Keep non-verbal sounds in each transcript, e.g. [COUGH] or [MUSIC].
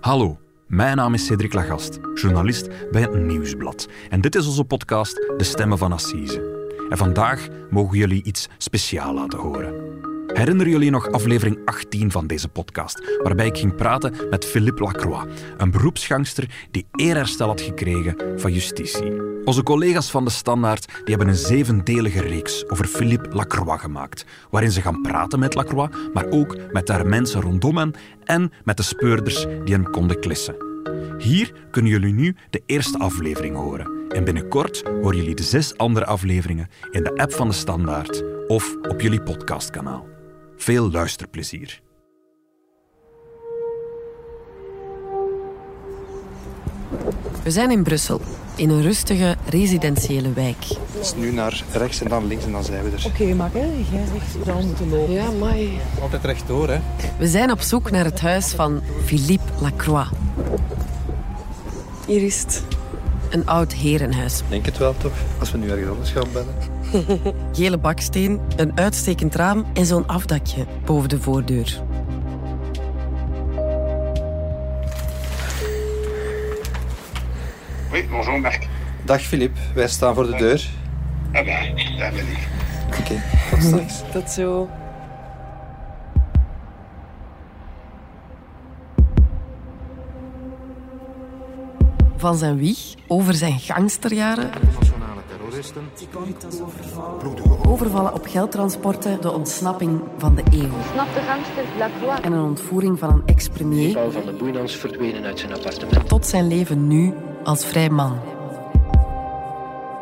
Hallo, mijn naam is Cedric Lagast, journalist bij het Nieuwsblad. En dit is onze podcast De Stemmen van Assise. En vandaag mogen jullie iets speciaal laten horen. Herinneren jullie nog aflevering 18 van deze podcast, waarbij ik ging praten met Philippe Lacroix, een beroepsgangster die eerherstel had gekregen van justitie. Onze collega's van de Standaard die hebben een zevendelige reeks over Philippe Lacroix gemaakt, waarin ze gaan praten met Lacroix, maar ook met daar mensen rondom hem en met de speurders die hem konden klissen. Hier kunnen jullie nu de eerste aflevering horen. En binnenkort horen jullie de zes andere afleveringen in de app van de Standaard of op jullie podcastkanaal. Veel luisterplezier. We zijn in Brussel, in een rustige residentiële wijk. Dus nu naar rechts en dan links en dan zijn we er. Oké, maar hè, jij zegt dan we moeten lopen. Ja, mai. Altijd rechtdoor, hè? We zijn op zoek naar het huis van Philippe Lacroix. Hier is het. Een oud herenhuis. Denk het wel, toch? Als we nu ergens anders gaan bellen. [LAUGHS] Gele baksteen, een uitstekend raam en zo'n afdakje boven de voordeur. Oui, bonjour Marc. Dag Filip, wij staan voor de deur. Ah ben, daar ben ik. Oké, tot straks. Dat [LAUGHS] zo. Van zijn wieg over zijn gangsterjaren. Overvallen op geldtransporten, de ontsnapping van de eeuw. De. En een ontvoering van een ex-premier van den Boeinans verdwenen uit zijn appartement. tot zijn leven nu als vrij man.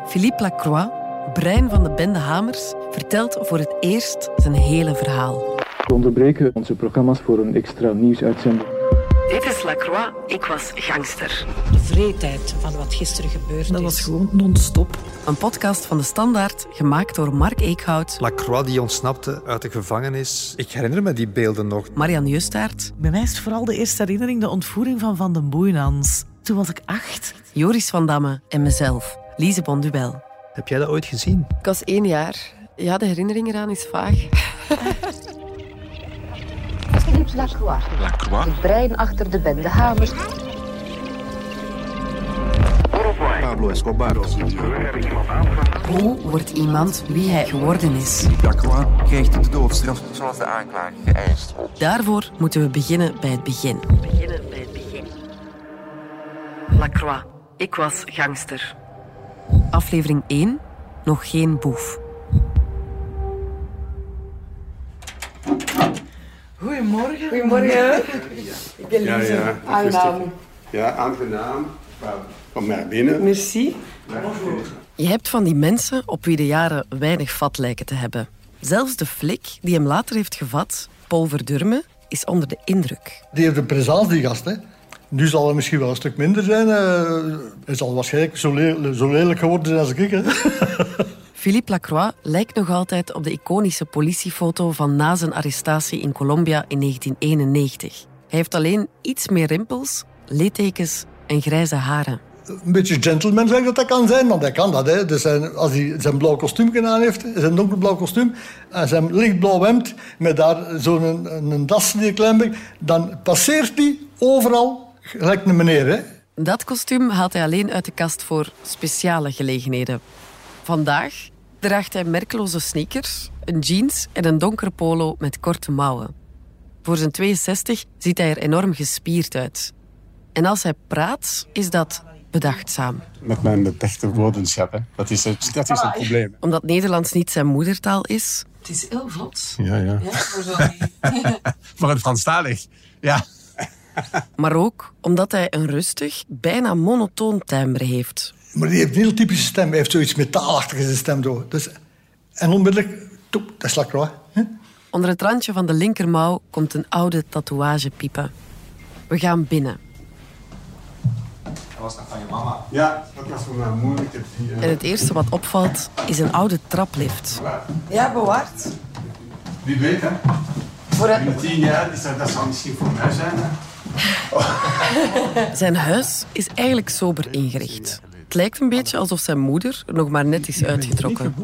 Philippe Lacroix, brein van de bende Hamers, vertelt voor het eerst zijn hele verhaal. We onderbreken onze programma's voor een extra nieuwsuitzending. Dit is Lacroix, ik was gangster. De vreedheid van wat gisteren gebeurd Dat is. was gewoon non-stop. Een podcast van de Standaard, gemaakt door Mark Eekhout, Lacroix die ontsnapte uit de gevangenis. Ik herinner me die beelden nog. Marian Justaert, Bij mij is het vooral de eerste herinnering de ontvoering van Van den Boeinans. Toen was ik acht. Joris van Damme en mezelf, Lise Bonduel. Heb jij dat ooit gezien? Ik was één jaar. Ja, de herinnering eraan is vaag. Philippe Lacroix. Lacroix? Het brein achter de bende Hamers. Pablo Escobar. Hoe wordt iemand wie hij geworden is? Lacroix krijgt de doodstraf zoals de aanklager geëist. Daarvoor moeten we beginnen bij het begin. Beginnen bij het begin. Lacroix, ik was gangster. Aflevering 1, nog geen boef. Goedemorgen. Goedemorgen. Ik ben Ja, Lise. ja. Aangenaam. Ja, aangenaam. Kom maar binnen. Merci. Je hebt van die mensen op wie de jaren weinig vat lijken te hebben. Zelfs de flik die hem later heeft gevat, Paul Verdurme, is onder de indruk. Die heeft een presence, die gast. Hè. Nu zal hij misschien wel een stuk minder zijn. eh. hij zal waarschijnlijk zo, le- zo lelijk geworden zijn als ik. Hè. [LAUGHS] Philippe Lacroix lijkt nog altijd op de iconische politiefoto van na zijn arrestatie in Colombia in 1991. Hij heeft alleen iets meer rimpels, littekens en grijze haren. Een beetje gentleman zeg dat dat kan zijn, want hij kan dat. Hè. Dus zijn, als hij zijn blauw kostuum aan heeft, zijn donkerblauw kostuum, en zijn lichtblauw hemd, met daar zo'n een, een das die klein beetje, dan passeert hij overal gelijk een meneer. Hè. Dat kostuum haalt hij alleen uit de kast voor speciale gelegenheden. Vandaag draagt hij merkeloze sneakers, een jeans en een donkere polo met korte mouwen. Voor zijn 62 ziet hij er enorm gespierd uit. En als hij praat, is dat bedachtzaam. Met mijn beperkte woordenschat, hè. Dat is het, dat is het probleem. Omdat Nederlands niet zijn moedertaal is, Het is heel vlot. Ja, ja. Ja, voor. Voor [LAUGHS] een Franstalig. Ja. Maar ook omdat hij een rustig, bijna monotoon timbre heeft. Maar die heeft een heel typische stem. Hij heeft zoiets metaalachtig in zijn stem. Zo. Dus, en onmiddellijk, toep, dat is Lacroix. Hè. Onder het randje van de linkermouw komt een oude tatoeage piepen. We gaan binnen. Dat was nog van je mama. Ja, dat was voor mij moeilijk. Ik heb die, eh, En het eerste wat opvalt is een oude traplift. Ja, bewaard. Wie weet, hè. Voor het- In tien jaar, is dat, dat zou misschien voor mij zijn, hè. [LAUGHS] Zijn huis is eigenlijk sober ingericht. Het lijkt een beetje alsof zijn moeder er nog maar net is uitgetrokken.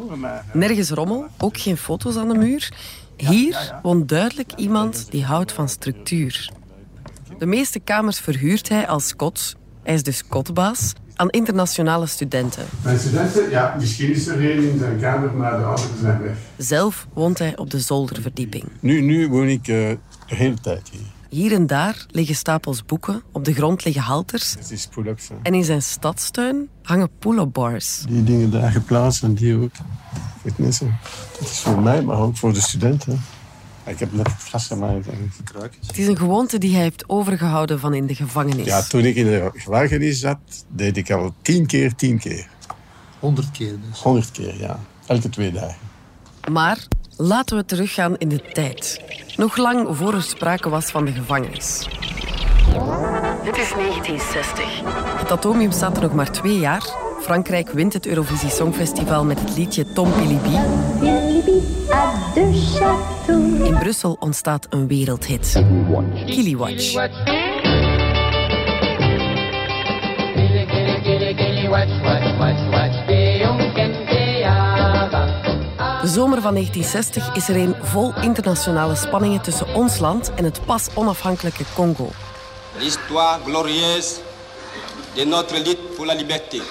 Nergens rommel, ook geen foto's aan de muur. Hier woont duidelijk iemand die houdt van structuur. De meeste kamers verhuurt hij als kot, hij is dus kotbaas, aan internationale studenten. Mijn studenten, ja, misschien is er één in zijn kamer, maar de anderen zijn weg. Zelf woont hij op de zolderverdieping. Nu, nu woon ik uh, de hele tijd hier. Hier en daar liggen stapels boeken, op de grond liggen halters. Het is pull-ups. En in zijn stadstuin hangen pull-up bars. Die dingen daar geplaatst en die ook. Fitnessen. Dat is voor mij, maar ook voor de studenten. Ik heb net het gras gemaakt en. Het is een gewoonte die hij heeft overgehouden van in de gevangenis. Ja, toen ik in de gevangenis zat, deed ik al tien keer tien keer. Honderd keer dus? Honderd keer, ja. Elke twee dagen. Maar laten we teruggaan in de tijd. Nog lang voor er sprake was van de gevangenis. Dit is 1960. Het atomium staat er nog maar twee jaar. Frankrijk wint het Eurovisie Songfestival met het liedje Tom Pilibi. In Brussel ontstaat een wereldhit. Kiliwatch. De zomer van 1960 is er een vol internationale spanningen tussen ons land en het pas onafhankelijke Congo. L'histoire glorieuse de notre lutte pour la liberté.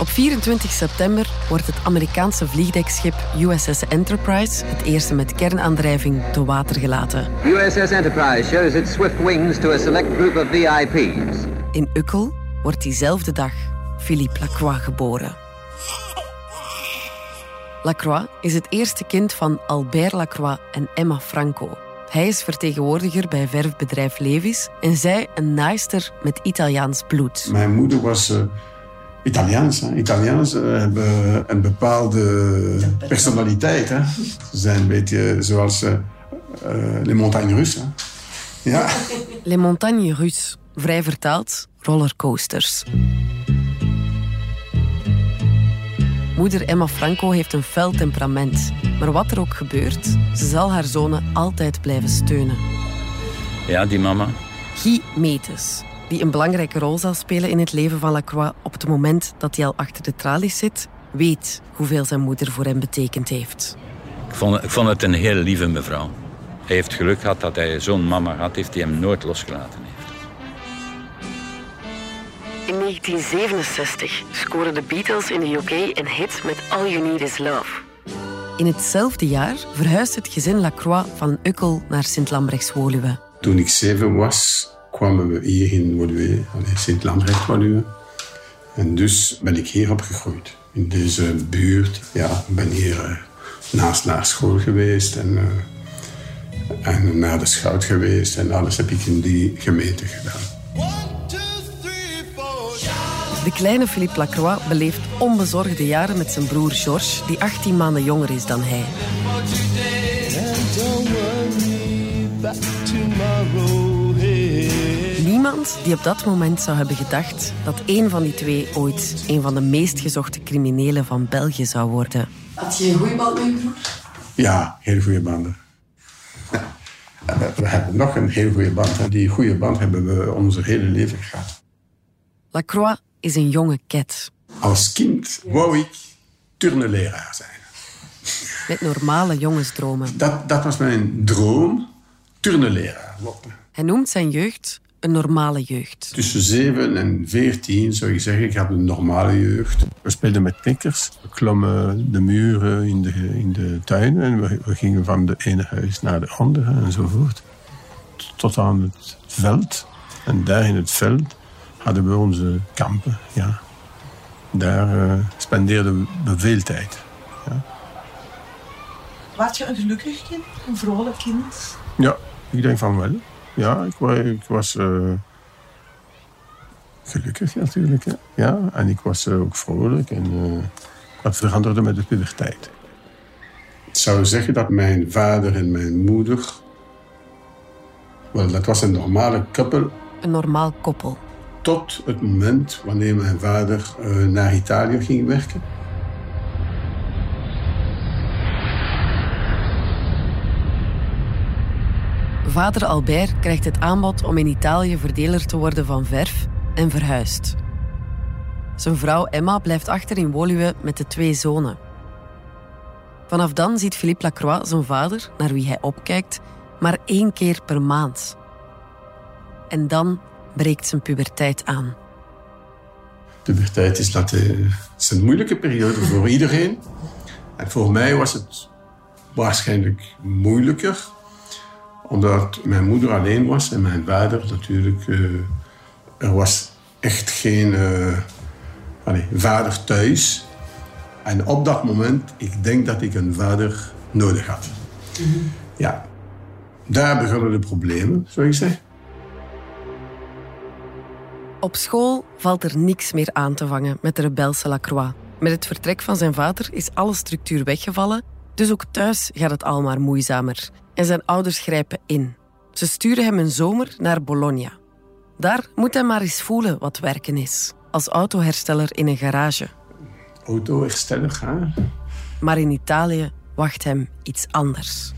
Op 24 september wordt het Amerikaanse vliegdekschip USS Enterprise, het eerste met kernaandrijving, te water gelaten. USS Enterprise shows its swift wings to a select group of VIPs. In Ukkel wordt diezelfde dag Philippe Lacroix geboren. Lacroix is het eerste kind van Albert Lacroix en Emma Franco. Hij is vertegenwoordiger bij verfbedrijf Levis en zij een naaister met Italiaans bloed. Mijn moeder was uh, Italiaans. Hè. Italiaans uh, hebben een bepaalde personaliteit. Hè. Ze zijn een beetje zoals uh, les montagnes russes. Ja. Les montagnes russes, vrij vertaald rollercoasters. Moeder Emma Franco heeft een fel temperament. Maar wat er ook gebeurt, ze zal haar zonen altijd blijven steunen. Ja, die mama. Guy Metes, die een belangrijke rol zal spelen in het leven van Lacroix op het moment dat hij al achter de tralies zit, weet hoeveel zijn moeder voor hem betekend heeft. Ik vond, ik vond het een heel lieve mevrouw. Hij heeft geluk gehad dat hij zo'n mama had, heeft die hem nooit losgelaten. In 1967 scoren de Beatles in de UK een hit met All You Need Is Love. In hetzelfde jaar verhuist het gezin Lacroix van Ukkel naar Sint-Lambrechts-Woluwe. Toen ik zeven was, kwamen we hier in Woluwe, Sint-Lambrechts-Woluwe. En dus ben ik hier opgegroeid, in deze buurt. Ja, ik ben hier uh, naast naar school geweest en, uh, en naar de schout geweest. En alles heb ik in die gemeente gedaan. De kleine Philippe Lacroix beleeft onbezorgde jaren met zijn broer Georges, die 18 maanden jonger is dan hij. Niemand die op dat moment zou hebben gedacht dat een van die twee ooit een van de meest gezochte criminelen van België zou worden. Had je een goede band met je broer? Ja, heel goede banden. We hebben nog een heel goede band. Die goede band hebben we ons hele leven gehad. Lacroix is een jonge ket. Als kind wou ik turneleraar zijn. Met normale jongensdromen. Dat, dat was mijn droom, turneleraar worden. Hij noemt zijn jeugd een normale jeugd. Tussen 7 en 14 zou ik zeggen, ik had een normale jeugd. We speelden met knikkers. We klommen de muren in de, in de tuin en we, we gingen van de ene huis naar de andere enzovoort. Tot aan het veld. En daar in het veld hadden we onze kampen. Ja. Daar uh, spendeerden we veel tijd. Ja. Was je een gelukkig kind? Een vrolijk kind? Ja, ik denk van wel. Ja, ik, was, ik was uh, gelukkig natuurlijk. Hè. Ja, en ik was uh, ook vrolijk en uh, dat veranderde met de puberteit. Ik zou zeggen dat mijn vader en mijn moeder... Wel, dat was een normale koppel. Een normaal koppel. Tot het moment wanneer mijn vader naar Italië ging werken. Vader Albert krijgt het aanbod om in Italië verdeler te worden van verf en verhuist. Zijn vrouw Emma blijft achter in Woluwe met de twee zonen. Vanaf dan ziet Philippe Lacroix zijn vader, naar wie hij opkijkt, maar één keer per maand. En dan breekt zijn puberteit aan. De puberteit is, dat, eh, is een moeilijke periode voor iedereen. En voor mij was het waarschijnlijk moeilijker, omdat mijn moeder alleen was en mijn vader natuurlijk. eh, er was echt geen eh, allee, vader thuis. En op dat moment, ik denk dat ik een vader nodig had. Ja, daar begonnen de problemen, zou ik zeggen. Op school valt er niks meer aan te vangen met de rebelse Lacroix. Met het vertrek van zijn vader is alle structuur weggevallen, dus ook thuis gaat het al maar moeizamer. En zijn ouders grijpen in. Ze sturen hem een zomer naar Bologna. Daar moet hij maar eens voelen wat werken is. Als autohersteller in een garage. Autohersteller, hè? Maar in Italië wacht hem iets anders.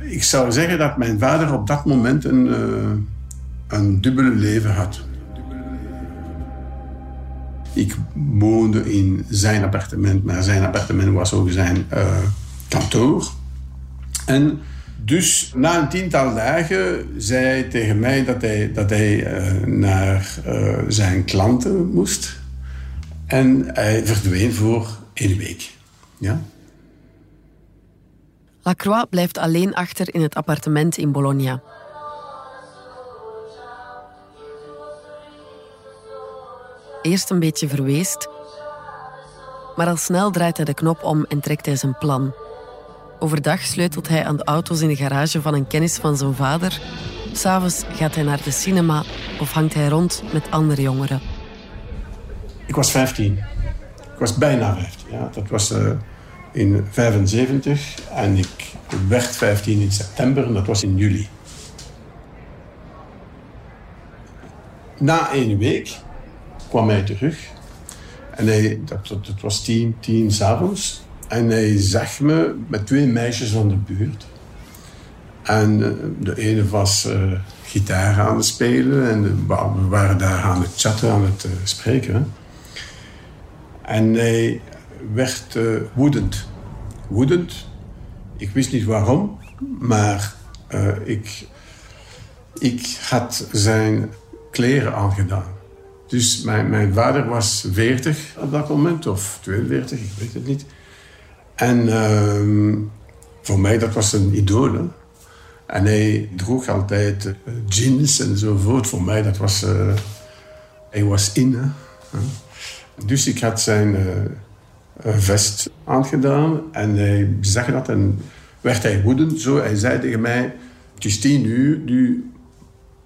Ik zou zeggen dat mijn vader op dat moment een, uh, een dubbele leven had. Ik woonde in zijn appartement, maar zijn appartement was ook zijn uh, kantoor. En dus na een tiental dagen zei hij tegen mij dat hij, dat hij uh, naar zijn klanten moest. En hij verdween voor één week. Ja? Lacroix blijft alleen achter in het appartement in Bologna. Eerst een beetje verweest, maar al snel draait hij de knop om en trekt hij zijn plan. Overdag sleutelt hij aan de auto's in de garage van een kennis van zijn vader. S'avonds gaat hij naar de cinema of hangt hij rond met andere jongeren. Ik was 15. Ik was bijna 15. Ja. Dat was uh, in 75 en ik werd 15 in september en dat was in juli. Na één week kwam hij terug en hij, dat, dat was tien, tien s'avonds. En hij zag me met twee meisjes van de buurt. En uh, de ene was uh, gitaar aan het spelen en we waren daar aan het chatten, aan het uh, spreken. En hij werd woedend. Woedend. Ik wist niet waarom, maar ik, ik had zijn kleren aangedaan. Dus mijn, mijn vader was 40 op dat moment, of 42, ik weet het niet. En uh, voor mij dat was een idool. Hè? En hij droeg altijd uh, jeans enzovoort. Voor mij dat was... Uh, hij was in. Hè? Dus ik had zijn uh, vest aangedaan en hij zag dat en werd hij woedend. Zo, hij zei tegen mij, het is tien uur, nu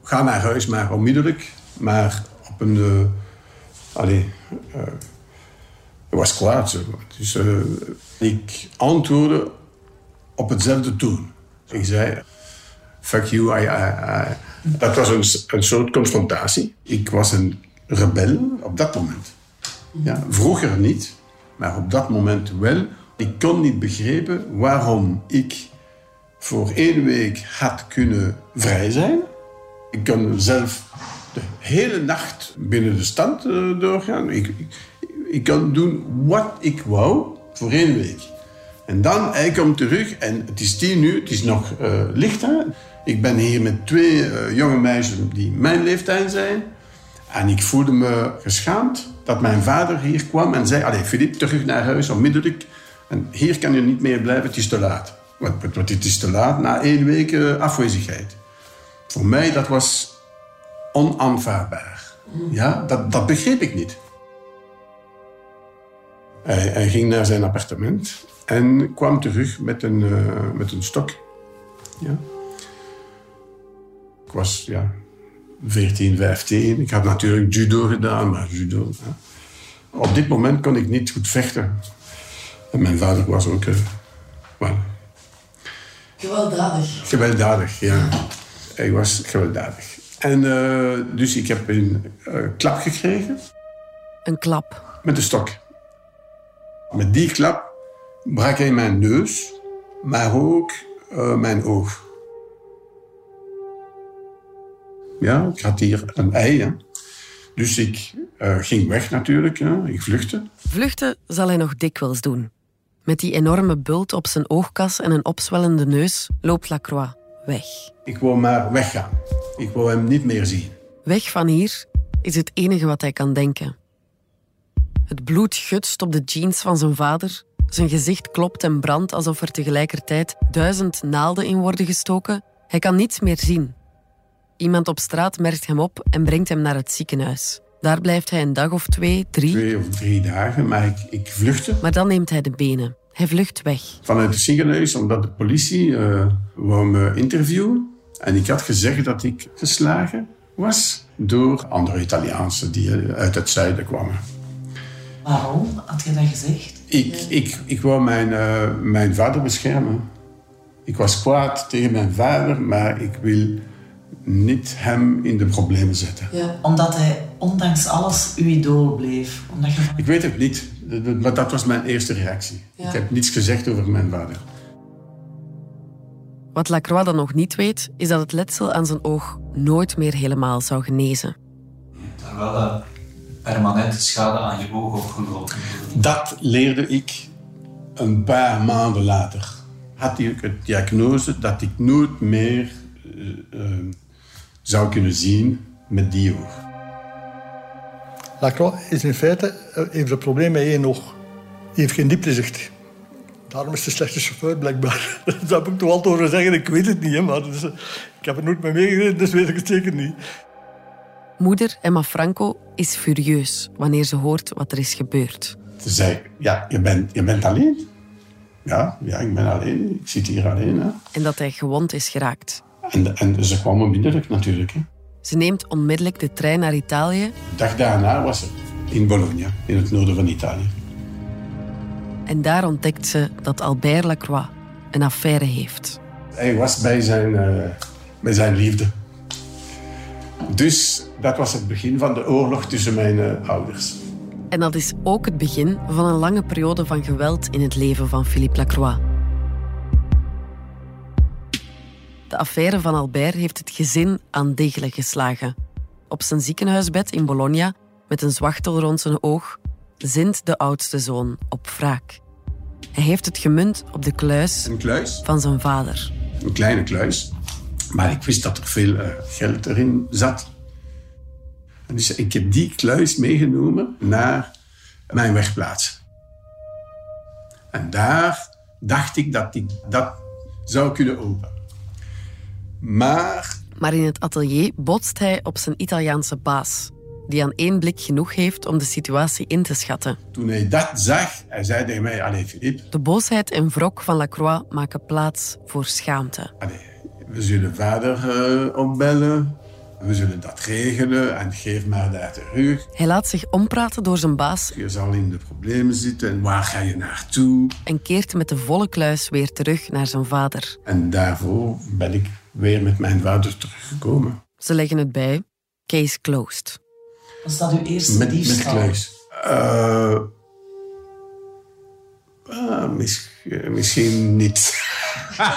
ga naar huis, maar onmiddellijk. Maar Uh, allee, uh, was kwaad. Dus uh, ik antwoordde op hetzelfde toon. Ik zei, fuck you, I, I. Dat was een, een soort confrontatie. Ik was een rebel op dat moment. Ja, vroeger niet, maar op dat moment wel. Ik kon niet begrijpen waarom ik voor één week had kunnen vrij zijn. Ik kon zelf hele nacht binnen de stand uh, doorgaan. Ik, ik, ik kon doen wat ik wou voor één week. En dan, hij komt terug en het is tien uur, het is nog uh, licht. Ik ben hier met twee uh, jonge meisjes die mijn leeftijd zijn. En ik voelde me geschaamd dat mijn vader hier kwam en zei... Allee, Filip, terug naar huis, onmiddellijk. En hier kan je niet meer blijven, het is te laat. Want, het is te laat na één week afwezigheid. Voor mij, dat was onaanvaardbaar. Ja, dat, dat begreep ik niet. Hij, hij, ging naar zijn appartement en kwam terug met een, uh, met een stok. Ja. Ik was ja, 14, 15. Ik had natuurlijk judo gedaan, maar judo... Ja. Op dit moment kon ik niet goed vechten. En mijn vader was ook... Uh, well, gewelddadig. Gewelddadig, ja. Hij was gewelddadig. En uh, dus ik heb een uh, klap gekregen. Een klap? Met een stok. Met die klap brak hij mijn neus, maar ook uh, mijn oog. Ja, ik had hier een ei. Hè. Dus ik ging weg natuurlijk. Hè. Ik vluchtte. Vluchten zal hij nog dikwijls doen. Met die enorme bult op zijn oogkas en een opzwellende neus loopt Lacroix weg. Ik wou maar weggaan. Ik wou hem niet meer zien. Weg van hier is het enige wat hij kan denken. Het bloed gutst op de jeans van zijn vader. Zijn gezicht klopt en brandt alsof er tegelijkertijd duizend naalden in worden gestoken. Hij kan niets meer zien. Iemand op straat merkt hem op en brengt hem naar het ziekenhuis. Daar blijft hij een dag of twee, drie. Twee of drie dagen, maar ik, ik vluchtte. Maar dan neemt hij de benen. Hij vlucht weg. Vanuit het ziekenhuis, omdat de politie uh, wou me interviewen. En ik had gezegd dat ik geslagen was door andere Italiaanse die uit het zuiden kwamen. Waarom had je dat gezegd? Ik, ik, ik wou mijn, uh, mijn vader beschermen. Ik was kwaad tegen mijn vader, maar ik wil niet hem in de problemen zetten. Ja, omdat hij ondanks alles uw idool bleef? Omdat je... Ik weet het niet, maar dat was mijn eerste reactie. Ja. Ik heb niets gezegd over mijn vader. Wat Lacroix dan nog niet weet, is dat het letsel aan zijn oog nooit meer helemaal zou genezen. Terwijl er permanente schade aan je oog opgelopen. Dat leerde ik een paar maanden later. Had ik het diagnose dat ik nooit meer uh, uh, zou kunnen zien met die oog. Lacroix is in feite, heeft een probleem met één oog. Hij heeft geen dieptezicht. Daarom is de slechte chauffeur, blijkbaar. [LAUGHS] Daar heb ik toch altijd over zeggen. Ik weet het niet, hè, maar dus, ik heb er nooit mee meegereden, dus weet ik het zeker niet. Moeder Emma Franco is furieus wanneer ze hoort wat er is gebeurd. Ze zei, ja, je bent, je bent alleen. Ja, ja, ik ben alleen. Ik zit hier alleen. Hè. En dat hij gewond is geraakt. En, en ze kwam onmiddellijk natuurlijk. Hè. Ze neemt onmiddellijk de trein naar Italië. De dag daarna was ze in Bologna, in het noorden van Italië. En daar ontdekt ze dat Albert Lacroix een affaire heeft. Hij was bij zijn, uh, bij zijn liefde. Dus dat was het begin van de oorlog tussen mijn uh, ouders. En dat is ook het begin van een lange periode van geweld in het leven van Philippe Lacroix. De affaire van Albert heeft het gezin aan degelijk geslagen. Op zijn ziekenhuisbed in Bologna, met een zwachtel rond zijn oog, zint de oudste zoon op wraak. Hij heeft het gemunt op de kluis, een kluis? van zijn vader. Een kleine kluis. Maar ik wist dat er veel uh, geld erin zat. En dus ik heb die kluis meegenomen naar mijn wegplaats. En daar dacht ik dat ik dat zou kunnen openen. Maar... Maar in het atelier botst hij op zijn Italiaanse baas, die aan één blik genoeg heeft om de situatie in te schatten. Toen hij dat zag, hij zei tegen mij, allee Philippe... De boosheid en wrok van Lacroix maken plaats voor schaamte. Allee, we zullen vader uh, opbellen, we zullen dat regelen en geef maar daar terug. Hij laat zich ompraten door zijn baas. Je zal in de problemen zitten en waar ga je naartoe? En keert met de volle kluis weer terug naar zijn vader. En daarvoor ben ik weer met mijn vader teruggekomen. Ze leggen het bij. Case closed. Was dat uw eerste met, diefstal? Met kluis. Uh, uh, mis, uh, misschien niet. [LAUGHS]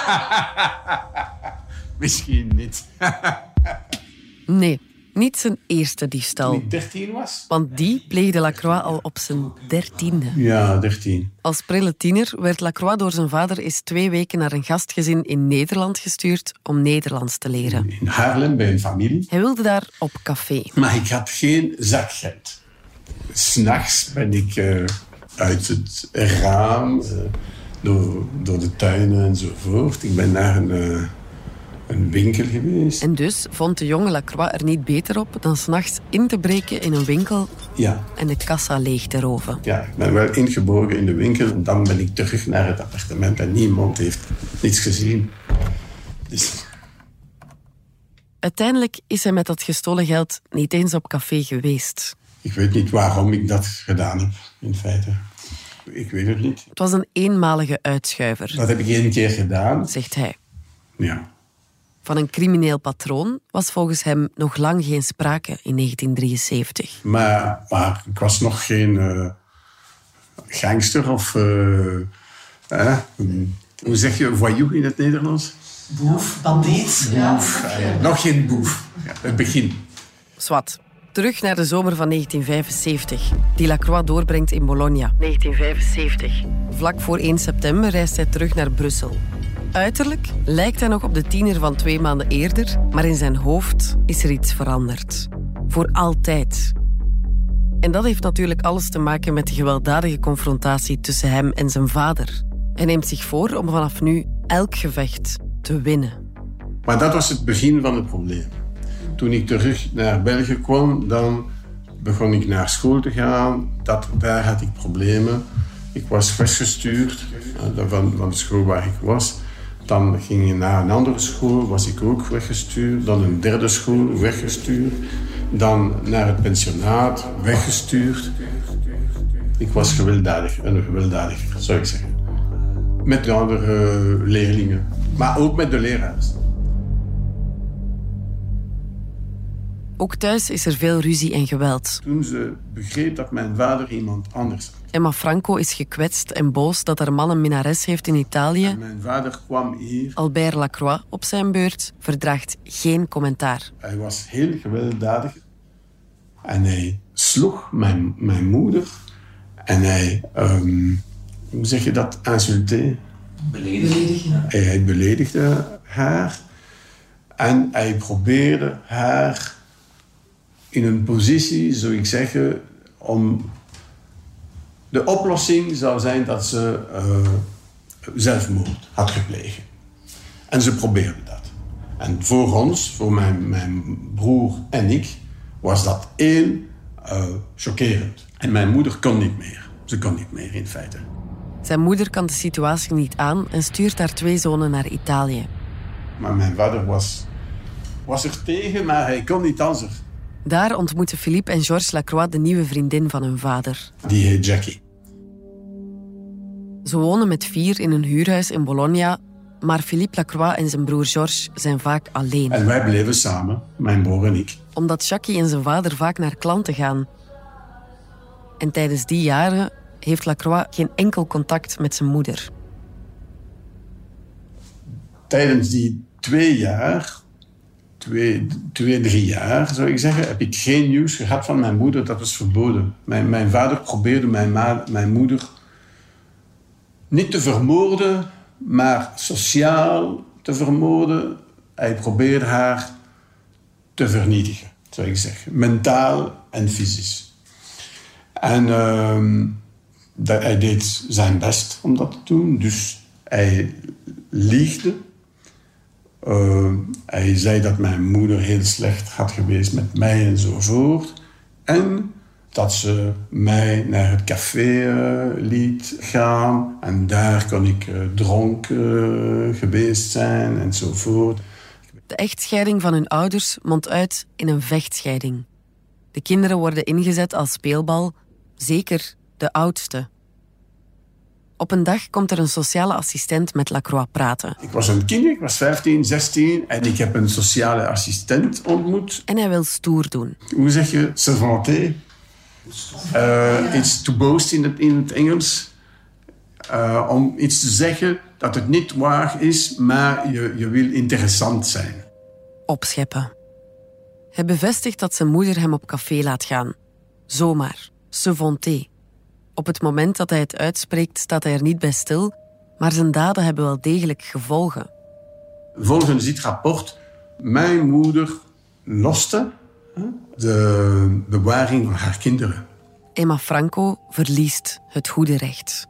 misschien niet. [LAUGHS] nee, niet zijn eerste diefstal. Ik 13 was? Want die pleegde Lacroix al op zijn dertiende. Ja, 13. Als prille tiener werd Lacroix door zijn vader eens twee weken naar een gastgezin in Nederland gestuurd om Nederlands te leren. In Haarlem, bij een familie. Hij wilde daar op café. Maar ik had geen zakgeld. S'nachts ben ik uh, uit het raam, uh, door, door de tuinen enzovoort. Ik ben naar een... Uh, een winkel geweest. En dus vond de jonge Lacroix er niet beter op dan s'nachts in te breken in een winkel ja. en de kassa leeg te roven. Ja, ik ben wel ingebogen in de winkel en dan ben ik terug naar het appartement en niemand heeft niets gezien. Dus... Uiteindelijk is hij met dat gestolen geld niet eens op café geweest. Ik weet niet waarom ik dat gedaan heb, in feite. Ik weet het niet. Het was een eenmalige uitschuiver. Dat heb ik één keer gedaan. Zegt hij. Ja. Van een crimineel patroon was volgens hem nog lang geen sprake in 1973. Maar, maar ik was nog geen uh, gangster of... Uh, uh, hoe zeg je voyou in het Nederlands? Boef, bandiet. Boef. Ja. Ja, nog geen boef. Ja, het begin. Swat. Terug naar de zomer van 1975, die Lacroix doorbrengt in Bologna. 1975. Vlak voor 1 september reist hij terug naar Brussel. Uiterlijk lijkt hij nog op de tiener van twee maanden eerder, maar in zijn hoofd is er iets veranderd. Voor altijd. En dat heeft natuurlijk alles te maken met de gewelddadige confrontatie tussen hem en zijn vader. Hij neemt zich voor om vanaf nu elk gevecht te winnen. Maar dat was het begin van het probleem. Toen ik terug naar België kwam, dan begon ik naar school te gaan. Dat, daar had ik problemen. Ik was weggestuurd uh, van, van de school waar ik was. Dan ging je naar een andere school, was ik ook weggestuurd. Dan een derde school, weggestuurd. Dan naar het pensionaat, weggestuurd. Ik was gewelddadig, een gewelddadiger, zou ik zeggen. Met de andere leerlingen, maar ook met de leraars. Ook thuis is er veel ruzie en geweld. Toen ze begreep dat mijn vader iemand anders had. Emma Franco is gekwetst en boos dat haar man een minares heeft in Italië. En mijn vader kwam hier. Albert Lacroix op zijn beurt verdraagt geen commentaar. Hij was heel gewelddadig. En hij sloeg mijn, mijn moeder. En hij, um, hoe zeg je dat, insulté? Beledigen. Hij, hij beledigde haar. En hij probeerde haar in een positie, zou ik zeggen, om... De oplossing zou zijn dat ze uh, zelfmoord had gepleegd. En ze probeerde dat. En voor ons, voor mijn, mijn broer en ik, was dat heel uh, chockerend. En mijn moeder kon niet meer. Ze kon niet meer, in feite. Zijn moeder kan de situatie niet aan en stuurt haar twee zonen naar Italië. Maar mijn vader was, was er tegen, maar hij kon niet anders. Daar ontmoeten Philippe en Georges Lacroix de nieuwe vriendin van hun vader. Die heet Jackie. Ze wonen met vier in een huurhuis in Bologna, maar Philippe Lacroix en zijn broer Georges zijn vaak alleen. En wij bleven samen, mijn broer en ik. Omdat Jackie en zijn vader vaak naar klanten gaan. En tijdens die jaren heeft Lacroix geen enkel contact met zijn moeder. Tijdens die twee jaar twee, twee, drie jaar, zou ik zeggen, heb ik geen nieuws gehad van mijn moeder. Dat was verboden. Mijn, mijn vader probeerde mijn, mijn moeder niet te vermoorden, maar sociaal te vermoorden. Hij probeerde haar te vernietigen, zou ik zeggen. Mentaal en fysisch. En uh, dat, hij deed zijn best om dat te doen. Dus hij liegde uh, hij zei dat mijn moeder heel slecht had geweest met mij enzovoort. En dat ze mij naar het café uh, liet gaan. En daar kon ik uh, dronken geweest zijn enzovoort. De echtscheiding van hun ouders mondt uit in een vechtscheiding. De kinderen worden ingezet als speelbal, zeker de oudste. Op een dag komt er een sociale assistent met Lacroix praten. Ik was een kind, ik was 15, 16 en ik heb een sociale assistent ontmoet. En hij wil stoer doen. Hoe zeg je se vanter? Uh, iets to boast in het, in het Engels. Uh, om iets te zeggen dat het niet waar is, maar je, je wil interessant zijn. Opscheppen. Hij bevestigt dat zijn moeder hem op café laat gaan. Zomaar. Se vanter. Op het moment dat hij het uitspreekt, staat hij er niet bij stil, maar zijn daden hebben wel degelijk gevolgen. Volgens dit rapport, mijn moeder loste de bewaring van haar kinderen. Emma Franco verliest het goede recht.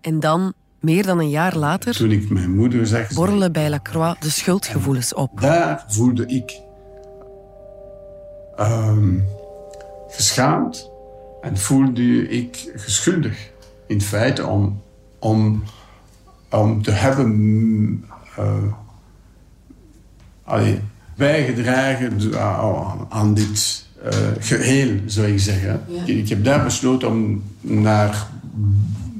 En dan, meer dan een jaar later, Toen ik mijn moeder zag, borrelen bij Lacroix de schuldgevoelens op. Daar voelde ik um, geschaamd en voelde ik geschuldig. In feite om, om, om te hebben uh, allee, bijgedragen aan dit uh, geheel, zou ik zeggen. Ja. Ik heb daar besloten om naar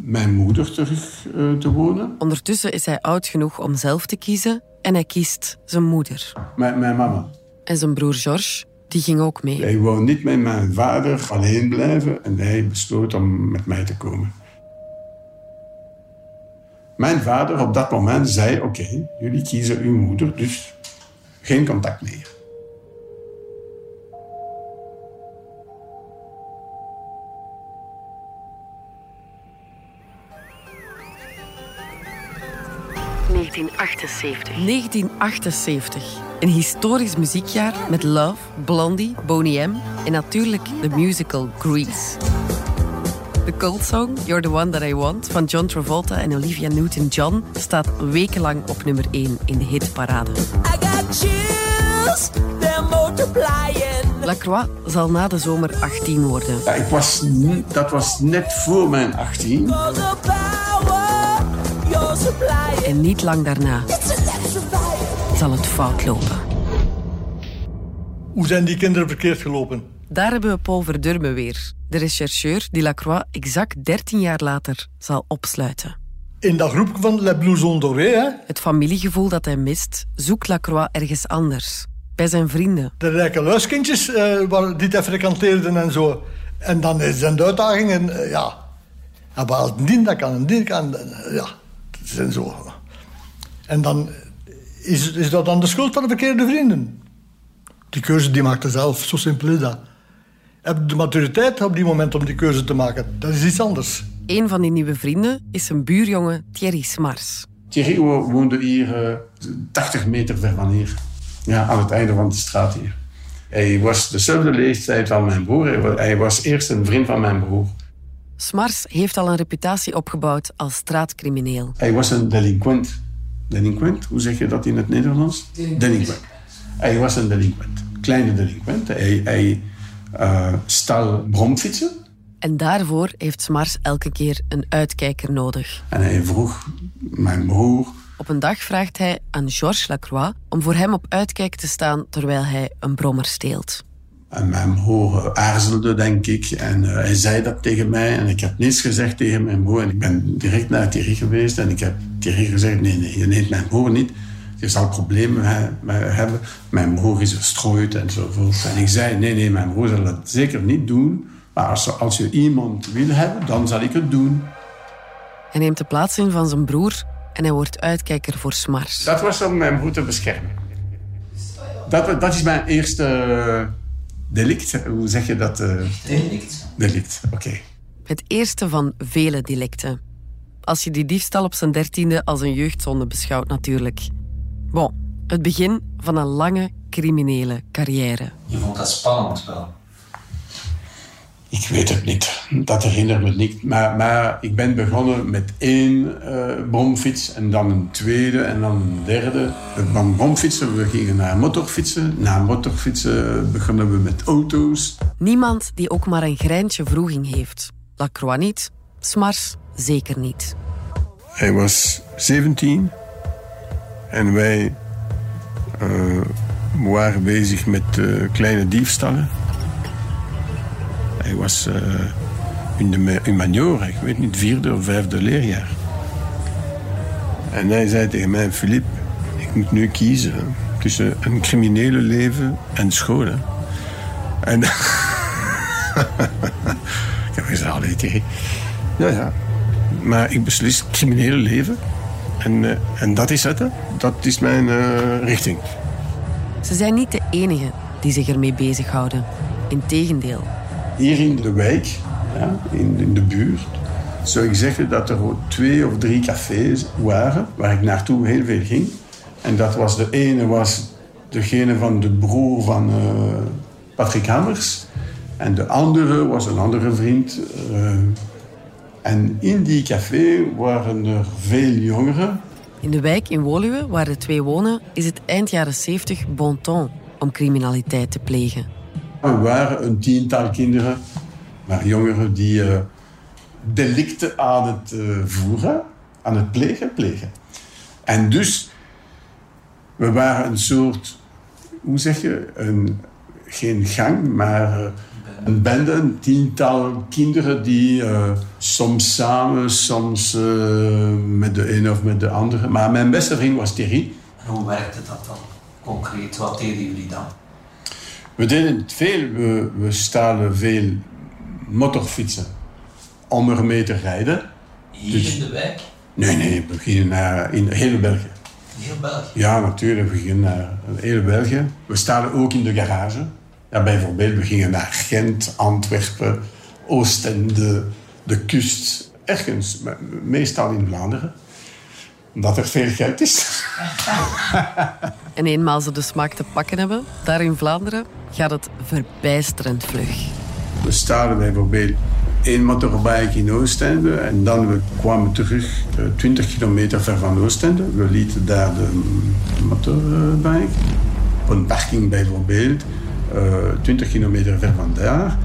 mijn moeder terug uh, te wonen. Ondertussen is hij oud genoeg om zelf te kiezen en hij kiest zijn moeder. Mijn, mijn mama. En zijn broer Georges die ging ook mee. Hij wou niet met mijn vader alleen blijven en hij besloot om met mij te komen. Mijn vader op dat moment zei: Oké, jullie kiezen uw moeder, dus geen contact meer. ...1978. 1978. Een historisch muziekjaar met Love, Blondie, Boney M en natuurlijk de musical Grease. De cultsong You're the One That I Want van John Travolta en Olivia Newton-John staat wekenlang op nummer 1 in de hitparade. Lacroix zal na de zomer 18 worden. Ja, ik was, dat was net voor mijn 18. En niet lang daarna zal het fout lopen. Hoe zijn die kinderen verkeerd gelopen? Daar hebben we Paul Verdurme weer, de rechercheur die Lacroix exact 13 jaar later zal opsluiten. In dat groep van Les Blousons Dorés, hè, Het familiegevoel dat hij mist, zoekt Lacroix ergens anders. Bij zijn vrienden. de rijke luiskindjes eh, waar die hij frequenteerden en zo. En dan zijn de uitdagingen, eh, ja. En waar een dien dat kan, een dien kan, eh, ja. Dat zijn zo. En dan is, is dat dan de schuld van de verkeerde vrienden. Die keuze die maakte zelf, zo simpel is dat. Heb je de maturiteit op die moment om die keuze te maken? Dat is iets anders. Een van die nieuwe vrienden is zijn buurjongen Thierry Smars. Thierry wo- woonde hier eh, 80 meter ver van hier. Ja, aan het einde van de straat hier. Hij was dezelfde leeftijd van mijn broer. Hij was eerst een vriend van mijn broer. Smars heeft al een reputatie opgebouwd als straatcrimineel. Hij was een delinquent. Delinquent? Hoe zeg je dat in het Nederlands? Delinquent. Hij was een delinquent. Kleine delinquent. Hij, hij eh, stal bromfietsen. En daarvoor heeft Smars elke keer een uitkijker nodig. En hij vroeg mijn broer... Op een dag vraagt hij aan Georges Lacroix om voor hem op uitkijk te staan terwijl hij een brommer steelt. En mijn broer aarzelde, denk ik. En eh, hij zei dat tegen mij. En ik heb niets gezegd tegen mijn broer. En ik ben direct naar Thierry geweest. En ik heb Thierry gezegd, nee, nee, je neemt mijn broer niet. Je zal problemen he- me- hebben. Mijn broer is verstrooid enzovoort. En ik zei, nee, nee, mijn broer zal dat zeker niet doen. Maar als, als je iemand wil hebben, dan zal ik het doen. Hij neemt de plaats in van zijn broer en hij wordt uitkijker voor Smars. Dat was om mijn broer te beschermen. Dat, dat is mijn eerste delict. Hoe zeg je dat? eh? Delict. Delict, oké. Het eerste van vele delicten. Als je die diefstal op zijn dertiende als een jeugdzonde beschouwt natuurlijk. Bon, het begin van een lange criminele carrière. Je vond dat spannend wel. Ik weet het niet. Dat herinnert me niet. Maar, maar ik ben begonnen met één eh, bromfiets en dan een tweede en dan een derde. Van bromfietsen, we gingen naar motorfietsen. Na motorfietsen begonnen we met auto's. Niemand die ook maar een greintje vroeging heeft. Lacroix niet, Smars zeker niet. Hij was 17 en wij eh, waren bezig met eh, kleine diefstallen. Hij was eh, in de ma- in major, ik weet niet, vierde of vijfde leerjaar. En hij zei tegen mij, Filip, ik moet nu kiezen tussen een criminele leven en school. hè." En [LAUGHS] ik heb gezegd, allee Thierry. Ja, ja. Maar ik beslis criminele leven. En, eh, en dat is het, hè. Dat is mijn eh, richting. Ze zijn niet de enigen die zich ermee bezighouden. Integendeel. Hier in de wijk, ja, in, in de buurt, zou ik zeggen dat er twee of drie cafés waren waar ik naartoe heel veel ging. En dat was de ene was degene van de broer van eh, Patrick Hammers. En de andere was een andere vriend. eh. en in die café waren er veel jongeren. In de wijk in Woluwe, waar de twee wonen, is het eind jaren 70 bon ton om criminaliteit te plegen. Er waren een tiental kinderen, maar jongeren die eh, delicten aan het eh, voeren, aan het plegen, plegen. En dus, we waren een soort, hoe zeg je, een, geen gang, maar eh, een bende, een tiental kinderen die soms samen, soms met de ene of met de andere. Maar mijn beste vriend was Thierry. En hoe werkte dat dan concreet? Wat deden jullie dan? We deden het veel. We, we stalen veel motorfietsen om ermee te rijden. Hier in de wijk? Nee, nee, we gingen naar in heel België. Heel België? Ja, natuurlijk. We gingen naar heel België. We stalen ook in de garage. Ja, bijvoorbeeld, we gingen naar Gent, Antwerpen, Oostende, de kust. Ergens, meestal in Vlaanderen. Dat er veel geld is. [LAUGHS] En eenmaal ze de smaak te pakken hebben, daar in Vlaanderen, gaat het verbijsterend vlug. We starten bijvoorbeeld één motorbike in Oostende en dan we kwamen terug eh, 20 kilometer ver van Oostende. We lieten daar de motorbike op een parking bijvoorbeeld, eh, 20 kilometer ver van daar.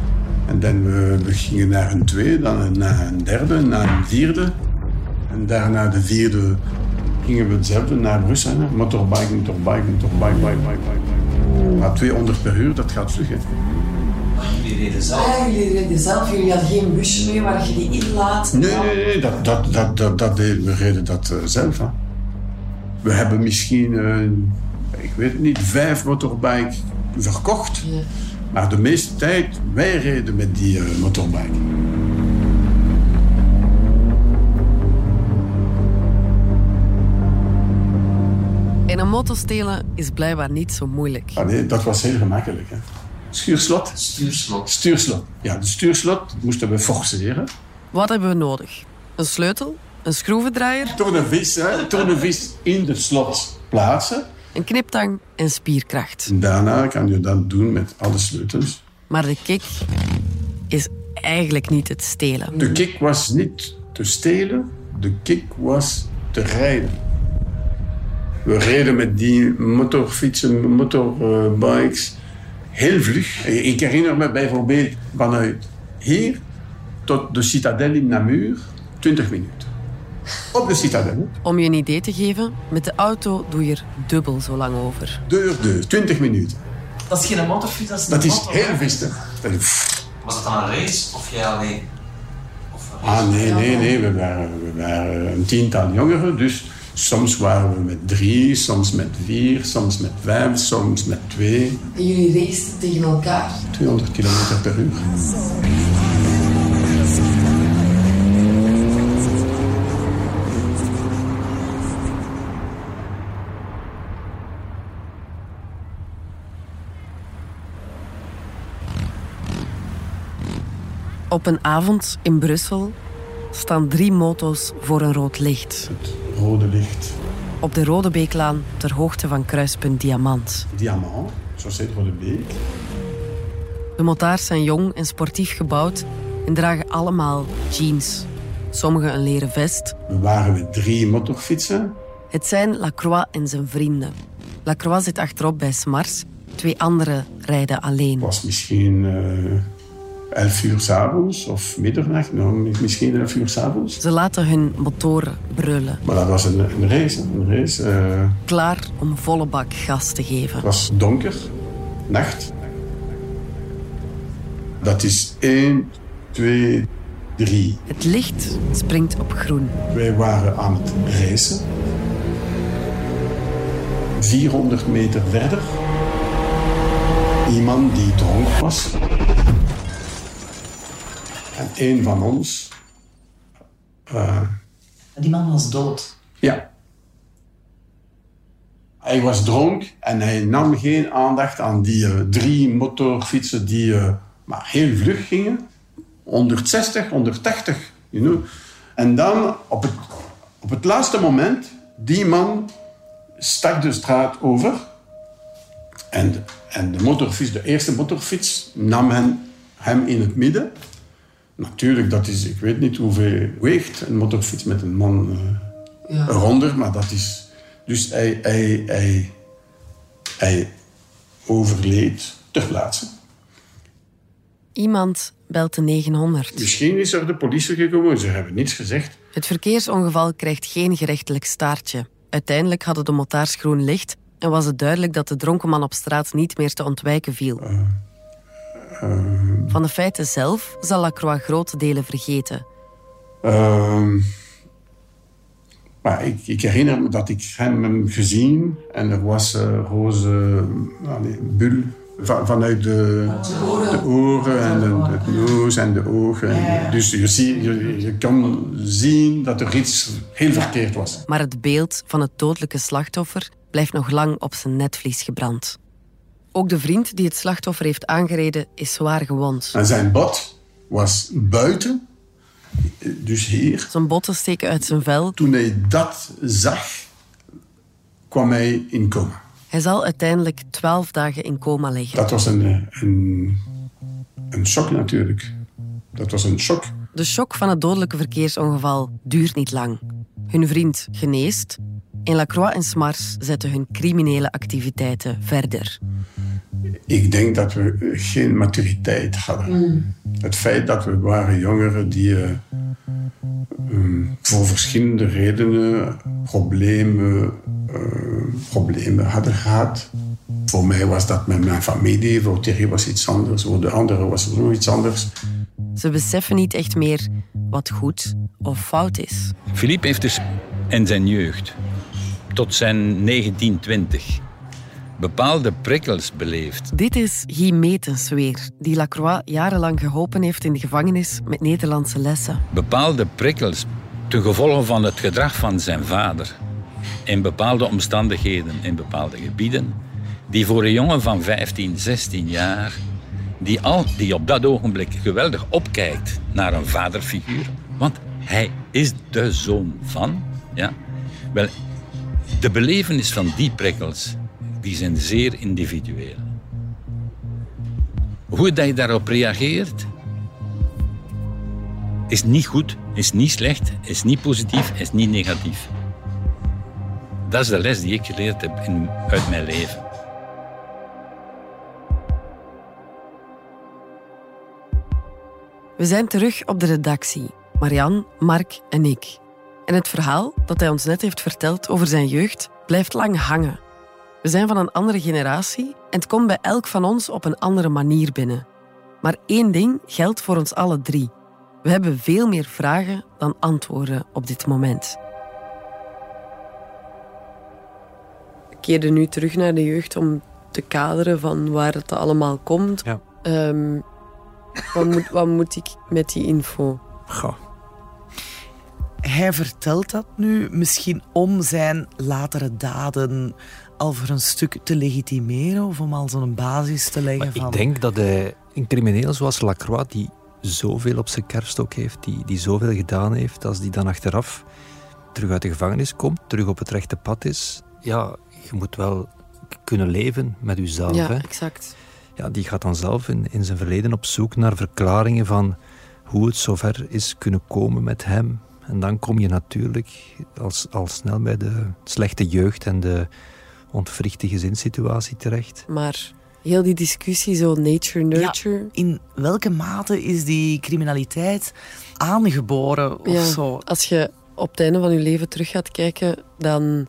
En dan we, we gingen naar een tweede, dan naar een derde, naar een vierde. En daarna de vierde gingen we hetzelfde naar Brussel. hè. Motorbike, motorbike, motorbike, bike, bike, bike, bike. Maar 200 per uur, dat gaat vlug. hè. Jullie reden zelf. Ah, jullie reden zelf, jullie hadden geen busje mee waar je die inlaat. Nee, nee, nee, dat, dat, dat, dat, dat deden we reden dat eh, zelf. Hè. We hebben misschien, eh, ik weet het niet, vijf motorbike verkocht. Maar de meeste tijd, wij reden met die eh, motorbike. En een motto stelen is blijkbaar niet zo moeilijk. Ah, nee, dat was heel gemakkelijk. Hè. Schuurslot? Stuurslot. Stuurslot. Ja, de stuurslot moesten we forceren. Wat hebben we nodig? Een sleutel? Een schroevendraaier? Tournevis, hè. Tournevis in de slot plaatsen. Een kniptang en spierkracht. En daarna kan je dat doen met alle sleutels. Maar de kick is eigenlijk niet het stelen. De kick was niet te stelen, de kick was te rijden. We reden met die motorfietsen, motorbikes, heel vlug. Ik herinner me bijvoorbeeld vanuit hier tot de citadel in Namur, 20 minuten. Op de citadel. Om je een idee te geven, met de auto doe je er dubbel zo lang over. Deur, deur, 20 minuten. Dat is geen motorfiets, dat is een Dat is heel vistig. Was het dan een race of jij alleen? Of Ah, nee, nee, nee. We waren, we waren een tiental jongeren. Dus soms waren we met drie, soms met vier, soms met vijf, soms met twee. En jullie racen tegen elkaar. 200 kilometer per uur. Op een avond in Brussel staan drie moto's voor een rood licht. Rode licht. Op de Rode Beeklaan ter hoogte van kruispunt Diamant. Diamant, zoals heet Rode Beek. De motards zijn jong en sportief gebouwd en dragen allemaal jeans. Sommigen een leren vest. We waren met drie motorfietsen. Het zijn Lacroix en zijn vrienden. Lacroix zit achterop bij Smars. Twee anderen rijden alleen. Het was misschien eh 11 uur s'avonds of middernacht. Nou, misschien 11 uur s'avonds. Ze laten hun motoren brullen. Maar dat was een, een race. Een race. eh, Klaar om volle bak gas te geven. Het was donker, nacht. Dat is 1, 2, 3. Het licht springt op groen. Wij waren aan het racen. 400 meter verder. Iemand die dronken was. En een van ons. eh, Die man was dood. ja. Hij was dronk en hij nam geen aandacht aan die eh, drie motorfietsen die eh, maar heel vlug gingen. 160, 180, you know. En dan op het, op het laatste moment, die man stak de straat over. En, en de motorfiets, de eerste motorfiets, nam hem, hem in het midden. Natuurlijk, dat is, ik weet niet hoeveel weegt een motorfiets met een man eh, Ja. eronder, maar dat is... Dus hij, hij, hij, hij overleed ter plaatse. Iemand belt de 900. Misschien is er de politie gekomen, ze hebben niets gezegd. Het verkeersongeval krijgt geen gerechtelijk staartje. Uiteindelijk hadden de motards groen licht en was het duidelijk dat de dronken man op straat niet meer te ontwijken viel. Van de feiten zelf zal Lacroix grote delen vergeten. Ehm, maar ik, ik herinner me dat ik hem heb gezien en er was eh, roze allee, bul va- vanuit de, de oren en de, de neus en de ogen. En- Dus je, zie, je, je kan zien dat er iets heel verkeerd was. Maar het beeld van het dodelijke slachtoffer blijft nog lang op zijn netvlies gebrand. Ook de vriend die het slachtoffer heeft aangereden is zwaar gewond. En zijn bot was buiten Dus hier. Zijn botten steken uit zijn vel. Toen hij dat zag, kwam hij in coma. Hij zal uiteindelijk twaalf dagen in coma liggen. Dat was een, een, een shock natuurlijk. Dat was een shock. De shock van het dodelijke verkeersongeval duurt niet lang. Hun vriend geneest en Lacroix en Smars zetten hun criminele activiteiten verder. Ik denk dat we geen maturiteit hadden. Het feit dat we waren jongeren die uh, um, voor verschillende redenen problemen, uh, problemen hadden gehad. Voor mij was dat met mijn familie, voor Thierry was iets anders, voor de anderen was het nog iets anders. Ze beseffen niet echt meer wat goed of fout is. Philippe heeft dus in zijn jeugd, tot zijn 1920, bepaalde prikkels beleefd. Dit is Guy Metens weer, die Lacroix jarenlang geholpen heeft in de gevangenis met Nederlandse lessen. Bepaalde prikkels ten gevolge van het gedrag van zijn vader in bepaalde omstandigheden, in bepaalde gebieden, die voor een jongen van 15, 16 jaar, die, al, die op dat ogenblik geweldig opkijkt naar een vaderfiguur, want hij is de zoon van, ja, wel, de belevenis van die prikkels die zijn zeer individueel. Hoe dat je daarop reageert, is niet goed, is niet slecht, is niet positief, is niet negatief. Dat is de les die ik geleerd heb in, uit mijn leven. We zijn terug op de redactie. Marian, Mark en ik. En het verhaal dat hij ons net heeft verteld over zijn jeugd blijft lang hangen. We zijn van een andere generatie en het komt bij elk van ons op een andere manier binnen. Maar één ding geldt voor ons alle drie. We hebben veel meer vragen dan antwoorden op dit moment. Ik keerde nu terug naar de jeugd om te kaderen van waar het allemaal komt. Ja. Um, wat, moet, wat moet ik met die info? Goh. Hij vertelt dat nu misschien om zijn latere daden al voor een stuk te legitimeren of om al zo'n basis te leggen maar van... Ik denk dat hij, een crimineel zoals Lacroix, die zoveel op zijn kerststok heeft, die, die zoveel gedaan heeft, als die dan achteraf terug uit de gevangenis komt, terug op het rechte pad is, ja, je moet wel kunnen leven met jezelf. Ja, hè. exact. Ja, die gaat dan zelf in, in zijn verleden op zoek naar verklaringen van hoe het zover is kunnen komen met hem. En dan kom je natuurlijk al, al snel bij de slechte jeugd en de ontwrichte gezinssituatie terecht. Maar heel die discussie, zo nature-nurture... Ja, in welke mate is die criminaliteit aangeboren of Ja, zo? Als je op het einde van je leven terug gaat kijken, dan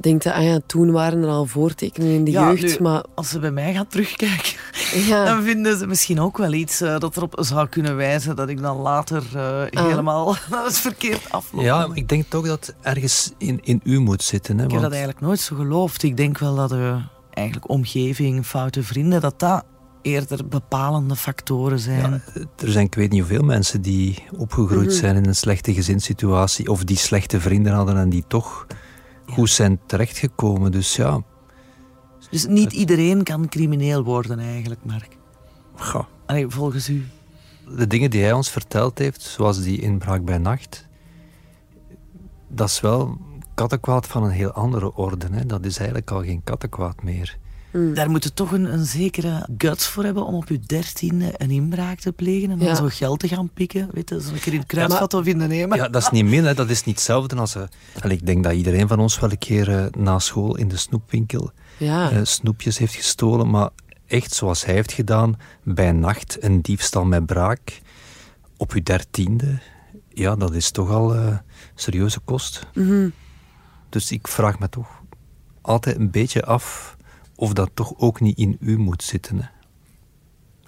denkt ah ja, toen waren er al voortekenen in de Ja, jeugd, nu, maar... Als ze bij mij gaan terugkijken, [LAUGHS] Ja. dan vinden ze misschien ook wel iets eh, dat erop zou kunnen wijzen dat ik dan later eh, Ah. helemaal [LAUGHS] het verkeerd afloop. Ja, maar ik denk toch dat het ergens in, in u moet zitten. Hè, Ik heb want- dat eigenlijk nooit zo geloofd. Ik denk wel dat de eigenlijk omgeving, foute vrienden, dat dat eerder bepalende factoren zijn. Er zijn ik weet niet hoeveel mensen die opgegroeid Mhm. zijn in een slechte gezinssituatie of die slechte vrienden hadden en die toch goed zijn terechtgekomen. Dus ja, Dus niet iedereen kan crimineel worden eigenlijk, Mark. Allee, volgens u. de dingen die hij ons verteld heeft, zoals die inbraak bij nacht, dat is wel kattenkwaad van een heel andere orde. Hè. Dat is eigenlijk al geen kattenkwaad meer. Daar moet je toch een, een zekere guts voor hebben om op je dertiende een inbraak te plegen en dan Ja. zo geld te gaan pikken. Weet je, zo een keer in het kruidvat of in de nemen. Ja, dat is niet min, hè. dat is niet hetzelfde als... eh, allee, ik denk dat iedereen van ons wel een keer eh, na school in de snoepwinkel Ja. eh, snoepjes heeft gestolen, maar echt zoals hij heeft gedaan, bij nacht een diefstal met braak, op uw dertiende, ja, dat is toch al eh, serieuze kost. Mhm. Dus ik vraag me toch altijd een beetje af of dat toch ook niet in u moet zitten. Hè.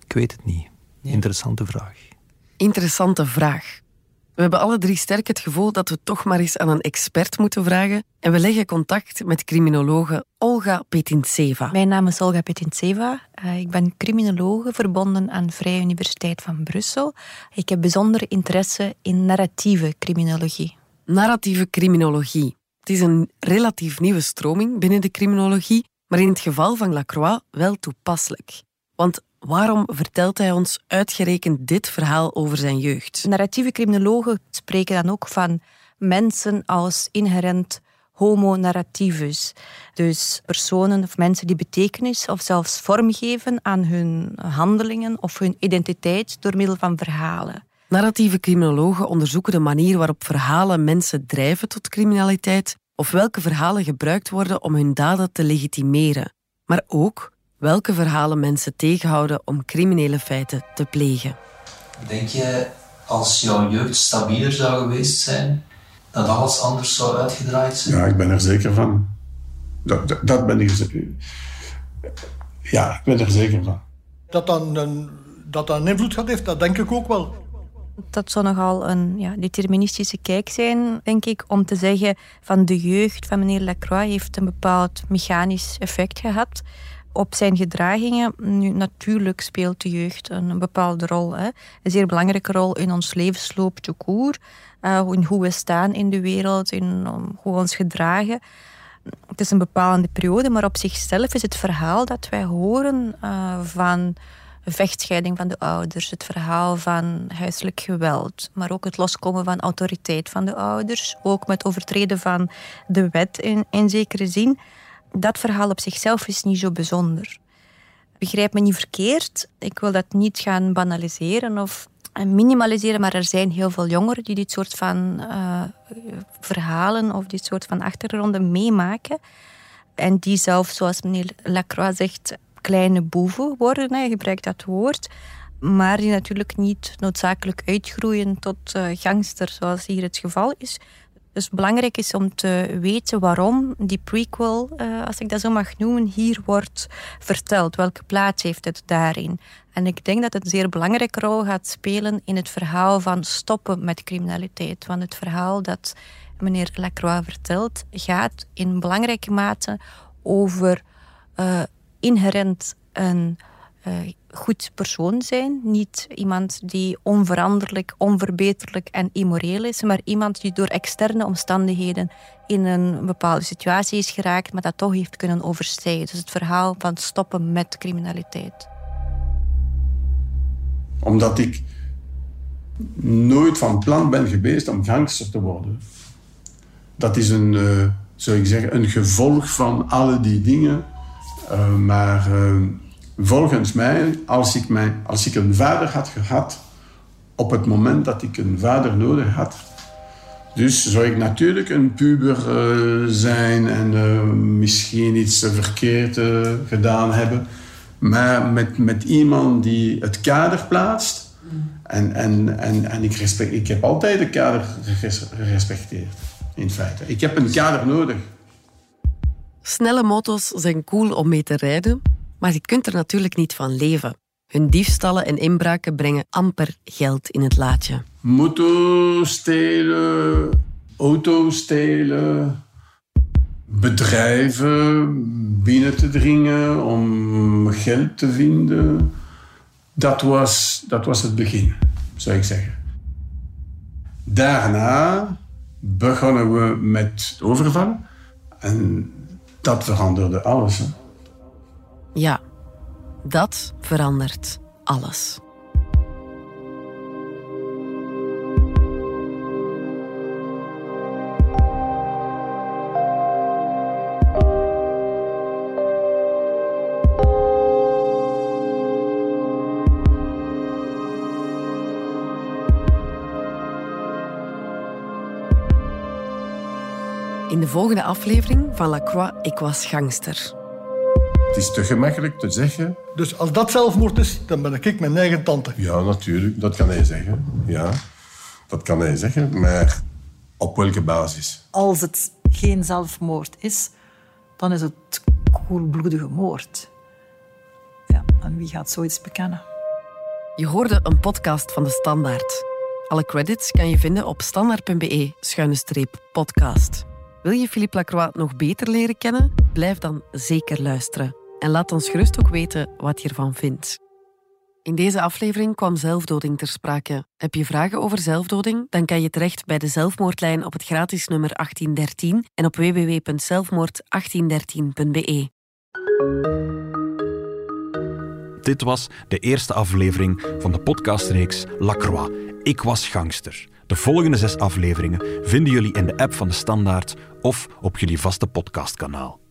Ik weet het niet. Interessante vraag. Interessante vraag. We hebben alle drie sterk het gevoel dat we toch maar eens aan een expert moeten vragen en we leggen contact met criminologe Olga Petintseva. Mijn naam is Olga Petintseva. Uh, ik ben criminologe verbonden aan Vrije Universiteit van Brussel. Ik heb bijzonder interesse in narratieve criminologie. Narratieve criminologie. Het is een relatief nieuwe stroming binnen de criminologie, maar in het geval van Lacroix wel toepasselijk. Want Waarom vertelt hij ons uitgerekend dit verhaal over zijn jeugd? Narratieve criminologen spreken dan ook van mensen als inherent homo narrativus. Dus personen of mensen die betekenis of zelfs vorm geven aan hun handelingen of hun identiteit door middel van verhalen. Narratieve criminologen onderzoeken de manier waarop verhalen mensen drijven tot criminaliteit of welke verhalen gebruikt worden om hun daden te legitimeren, maar ook welke verhalen mensen tegenhouden om criminele feiten te plegen. Denk je, als jouw jeugd stabieler zou geweest zijn, dat alles anders zou uitgedraaid zijn? Ja, ik ben er zeker van. Dat, dat, dat ben ik zeker Ja, ik ben er zeker van. Dat dan een, dat een invloed gehad heeft, dat denk ik ook wel. Dat zou nogal een ja, deterministische kijk zijn, denk ik, om te zeggen van de jeugd van meneer Lacroix heeft een bepaald mechanisch effect gehad op zijn gedragingen. Nu, natuurlijk speelt de jeugd een, bepaalde rol. Hè. Een zeer belangrijke rol in ons levensloop te koer. Uh, in hoe we staan in de wereld, in hoe we ons gedragen. Het is een bepalende periode, maar op zichzelf is het verhaal dat wij horen uh, van vechtscheiding van de ouders, het verhaal van huiselijk geweld, maar ook het loskomen van autoriteit van de ouders, ook met overtreden van de wet in, zekere zin. Dat verhaal op zichzelf is niet zo bijzonder. Begrijp me niet verkeerd, ik wil dat niet gaan banaliseren of minimaliseren, maar er zijn heel veel jongeren die dit soort van uh, verhalen of dit soort van achtergronden meemaken. En die zelf, zoals meneer Lacroix zegt, kleine boeven worden. Hij gebruikt dat woord. Maar die natuurlijk niet noodzakelijk uitgroeien tot uh, gangster, zoals hier het geval is. Dus belangrijk is om te weten waarom die prequel, uh, als ik dat zo mag noemen, hier wordt verteld. Welke plaats heeft het daarin? En ik denk dat het een zeer belangrijke rol gaat spelen in het verhaal van stoppen met criminaliteit. Want het verhaal dat meneer Lacroix vertelt, gaat in belangrijke mate over uh, inherent een uh, goed persoon zijn. Niet iemand die onveranderlijk, onverbeterlijk en immoreel is, maar iemand die door externe omstandigheden in een bepaalde situatie is geraakt, maar dat toch heeft kunnen overstijgen. Dus het verhaal van stoppen met criminaliteit. Omdat ik nooit van plan ben geweest om gangster te worden. Dat is een, uh, zou ik zeggen, een gevolg van alle die dingen uh, maar uh, volgens mij, als ik, mijn, als ik een vader had gehad, op het moment dat ik een vader nodig had, dus zou ik natuurlijk een puber uh, zijn en misschien iets verkeerd gedaan hebben. Maar met, met iemand die het kader plaatst. En, en, en, en ik, respect, ik heb altijd het kader gerespecteerd, in feite. Ik heb een kader nodig. Snelle motos zijn cool om mee te rijden, maar je kunt er natuurlijk niet van leven. Hun diefstallen en inbraken brengen amper geld in het laadje. Moto stelen, auto stelen, bedrijven binnen te dringen om geld te vinden. Dat was, dat was het begin, zou ik zeggen. Daarna begonnen we met overvallen. En dat veranderde alles. Hè? Ja, dat verandert alles. In de volgende aflevering van Lacroix, ik was gangster. Het is te gemakkelijk te zeggen. Dus als dat zelfmoord is, dan ben ik mijn eigen tante. Ja, natuurlijk. Dat kan hij zeggen. Ja, dat kan hij zeggen. Maar op welke basis? Als het geen zelfmoord is, dan is het koelbloedige moord. Ja, en wie gaat zoiets bekennen? Je hoorde een podcast van De Standaard. Alle credits kan je vinden op standaard.be-podcast. Wil je Philippe Lacroix nog beter leren kennen? Blijf dan zeker luisteren. En laat ons gerust ook weten wat je ervan vindt. In deze aflevering kwam zelfdoding ter sprake. Heb je vragen over zelfdoding? Dan kan je terecht bij de zelfmoordlijn op het gratis nummer 1813 en op www.zelfmoord1813.be. Dit was de eerste aflevering van de podcastreeks Lacroix. Ik was gangster. De volgende zes afleveringen vinden jullie in de app van de Standaard of op jullie vaste podcastkanaal.